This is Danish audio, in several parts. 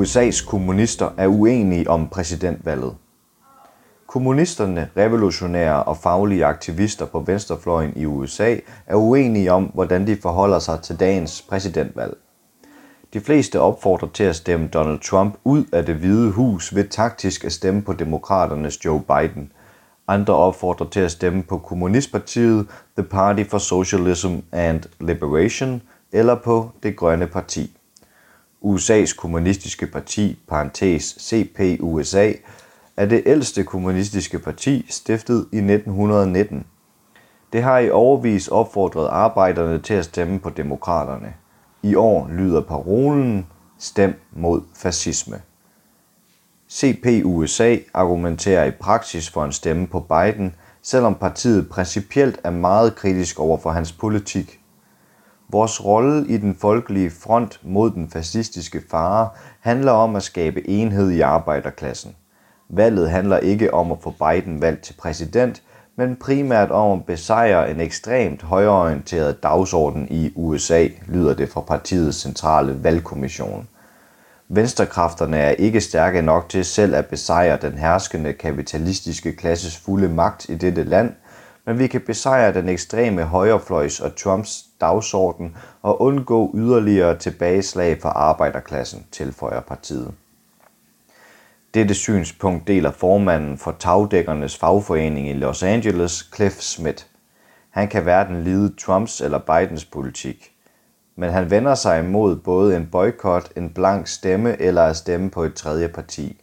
USA's kommunister er uenige om præsidentvalget. Kommunisterne, revolutionære og faglige aktivister på venstrefløjen i USA er uenige om, hvordan de forholder sig til dagens præsidentvalg. De fleste opfordrer til at stemme Donald Trump ud af det hvide hus ved taktisk at stemme på demokraternes Joe Biden. Andre opfordrer til at stemme på kommunistpartiet The Party for Socialism and Liberation eller på Det Grønne Parti. USA's kommunistiske parti, parentes CPUSA, er det ældste kommunistiske parti, stiftet i 1919. Det har i overvis opfordret arbejderne til at stemme på demokraterne. I år lyder parolen Stem mod fascisme. CPUSA argumenterer i praksis for en stemme på Biden, selvom partiet principielt er meget kritisk over for hans politik. Vores rolle i den folkelige front mod den fascistiske fare handler om at skabe enhed i arbejderklassen. Valget handler ikke om at få Biden valgt til præsident, men primært om at besejre en ekstremt højorienteret dagsorden i USA, lyder det fra partiets centrale valgkommission. Venstrekræfterne er ikke stærke nok til selv at besejre den herskende kapitalistiske klasses fulde magt i dette land, men vi kan besejre den ekstreme højrefløjs og Trumps dagsorden og undgå yderligere tilbageslag for arbejderklassen, tilføjer partiet. Dette synspunkt deler formanden for tagdækkernes fagforening i Los Angeles, Cliff Smith. Han kan hverken lide Trumps eller Bidens politik. Men han vender sig imod både en boykot, en blank stemme eller at stemme på et tredje parti.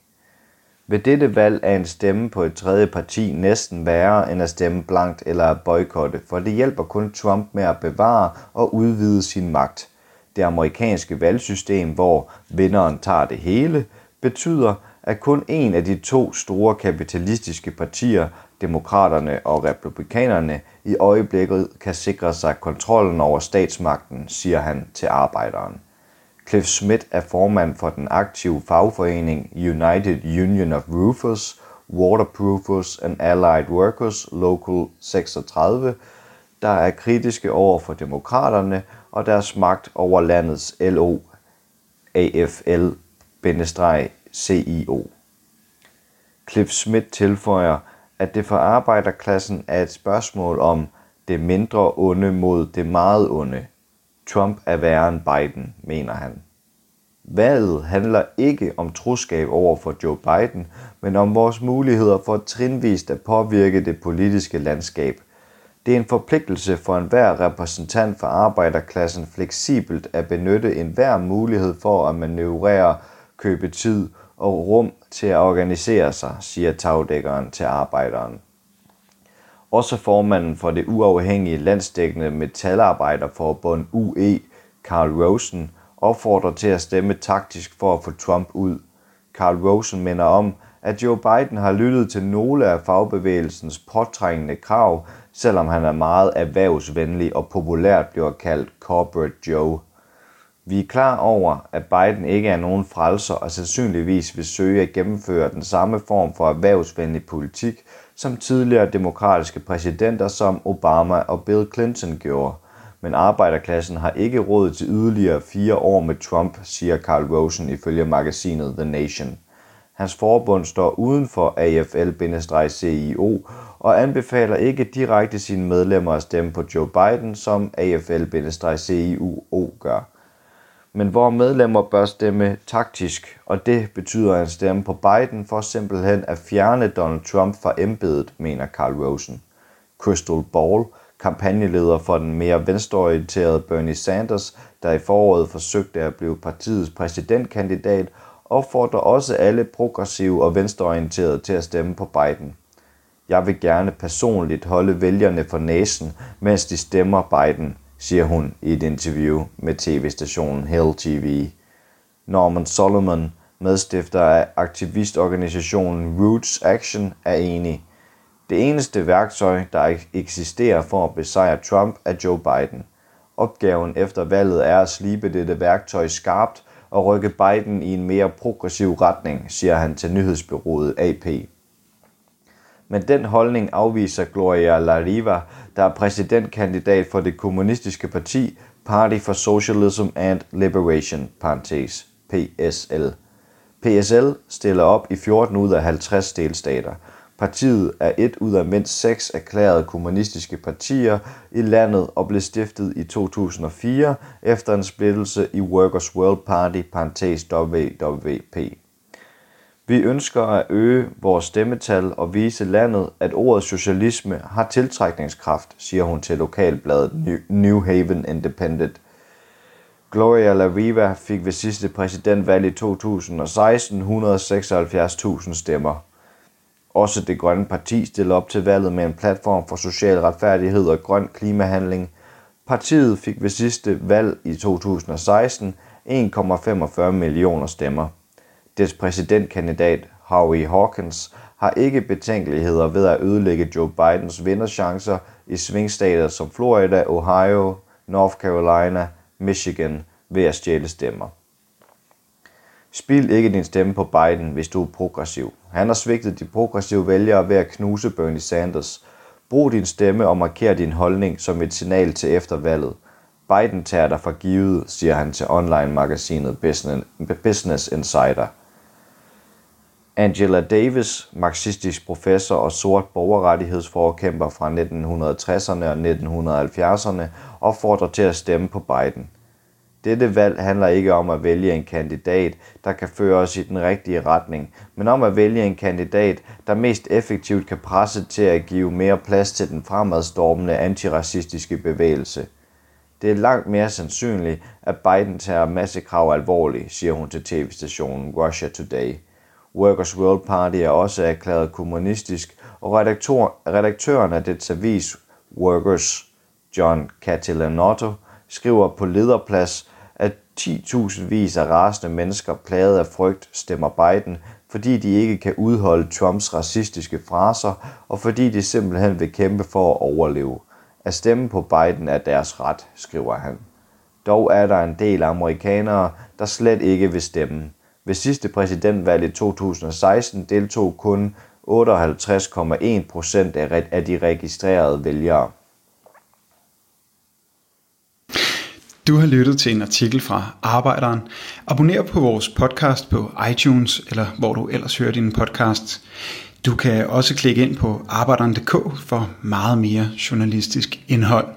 Ved dette valg er en stemme på et tredje parti næsten værre end at stemme blankt eller at boykotte, for det hjælper kun Trump med at bevare og udvide sin magt. Det amerikanske valgsystem, hvor vinderen tager det hele, betyder, at kun en af de to store kapitalistiske partier, demokraterne og republikanerne, i øjeblikket kan sikre sig kontrollen over statsmagten, siger han til arbejderen. Cliff Smith er formand for den aktive fagforening United Union of Roofers, Waterproofers and Allied Workers Local 36, der er kritiske over for demokraterne og deres magt over landets LO AFL-CIO. Cliff Smith tilføjer, at det for arbejderklassen er et spørgsmål om det mindre onde mod det meget onde. Trump er værre end Biden, mener han. Valget handler ikke om troskab over for Joe Biden, men om vores muligheder for trinvist at påvirke det politiske landskab. Det er en forpligtelse for enhver repræsentant for arbejderklassen fleksibelt at benytte enhver mulighed for at manøvrere, købe tid og rum til at organisere sig, siger tagdækkeren til arbejderen. Også formanden for det uafhængige landsdækkende metalarbejderforbund UE, Carl Rosen, opfordrer til at stemme taktisk for at få Trump ud. Carl Rosen minder om, at Joe Biden har lyttet til nogle af fagbevægelsens påtrængende krav, selvom han er meget erhvervsvenlig og populært bliver kaldt Corporate Joe. Vi er klar over, at Biden ikke er nogen frelser og sandsynligvis vil søge at gennemføre den samme form for erhvervsvenlig politik, som tidligere demokratiske præsidenter som Obama og Bill Clinton gjorde. Men arbejderklassen har ikke råd til yderligere fire år med Trump, siger Carl Rosen ifølge magasinet The Nation. Hans forbund står uden for AFL-CIO og anbefaler ikke direkte sine medlemmer at stemme på Joe Biden, som AFL-CIO gør men hvor medlemmer bør stemme taktisk, og det betyder en stemme på Biden for simpelthen at fjerne Donald Trump fra embedet, mener Carl Rosen. Crystal Ball, kampagneleder for den mere venstreorienterede Bernie Sanders, der i foråret forsøgte at blive partiets præsidentkandidat, opfordrer også alle progressive og venstreorienterede til at stemme på Biden. Jeg vil gerne personligt holde vælgerne for næsen, mens de stemmer Biden, siger hun i et interview med tv-stationen Hill TV. Norman Solomon, medstifter af aktivistorganisationen Roots Action, er enig. Det eneste værktøj, der eksisterer for at besejre Trump, er Joe Biden. Opgaven efter valget er at slibe dette værktøj skarpt og rykke Biden i en mere progressiv retning, siger han til nyhedsbyrået AP. Men den holdning afviser Gloria Lariva, der er præsidentkandidat for det kommunistiske parti Party for Socialism and Liberation, parentes, PSL. PSL stiller op i 14 ud af 50 delstater. Partiet er et ud af mindst seks erklærede kommunistiske partier i landet og blev stiftet i 2004 efter en splittelse i Workers' World Party WWP. Vi ønsker at øge vores stemmetal og vise landet, at ordet socialisme har tiltrækningskraft, siger hun til lokalbladet New Haven Independent. Gloria Laviva fik ved sidste præsidentvalg i 2016 176.000 stemmer. Også det grønne parti stiller op til valget med en platform for social retfærdighed og grøn klimahandling. Partiet fik ved sidste valg i 2016 1,45 millioner stemmer. Dets præsidentkandidat Howie Hawkins har ikke betænkeligheder ved at ødelægge Joe Bidens vinderchancer i svingstater som Florida, Ohio, North Carolina, Michigan ved at stjæle stemmer. Spil ikke din stemme på Biden, hvis du er progressiv. Han har svigtet de progressive vælgere ved at knuse Bernie Sanders. Brug din stemme og marker din holdning som et signal til eftervalget. Biden tager dig for givet, siger han til online-magasinet Business Insider. Angela Davis, marxistisk professor og sort borgerrettighedsforkæmper fra 1960'erne og 1970'erne, opfordrer til at stemme på Biden. Dette valg handler ikke om at vælge en kandidat, der kan føre os i den rigtige retning, men om at vælge en kandidat, der mest effektivt kan presse til at give mere plads til den fremadstormende antiracistiske bevægelse. Det er langt mere sandsynligt, at Biden tager massekrav alvorligt, siger hun til tv-stationen Russia Today. Workers' World Party er også erklæret kommunistisk, og redaktør, redaktøren af det avis Workers, John Catalanotto, skriver på lederplads, at 10.000 vis af rasende mennesker plaget af frygt stemmer Biden, fordi de ikke kan udholde Trumps racistiske fraser, og fordi de simpelthen vil kæmpe for at overleve. At stemme på Biden er deres ret, skriver han. Dog er der en del amerikanere, der slet ikke vil stemme. Ved sidste præsidentvalg i 2016 deltog kun 58,1 procent af de registrerede vælgere. Du har lyttet til en artikel fra Arbejderen. Abonner på vores podcast på iTunes, eller hvor du ellers hører din podcast. Du kan også klikke ind på arbejderen.dk for meget mere journalistisk indhold.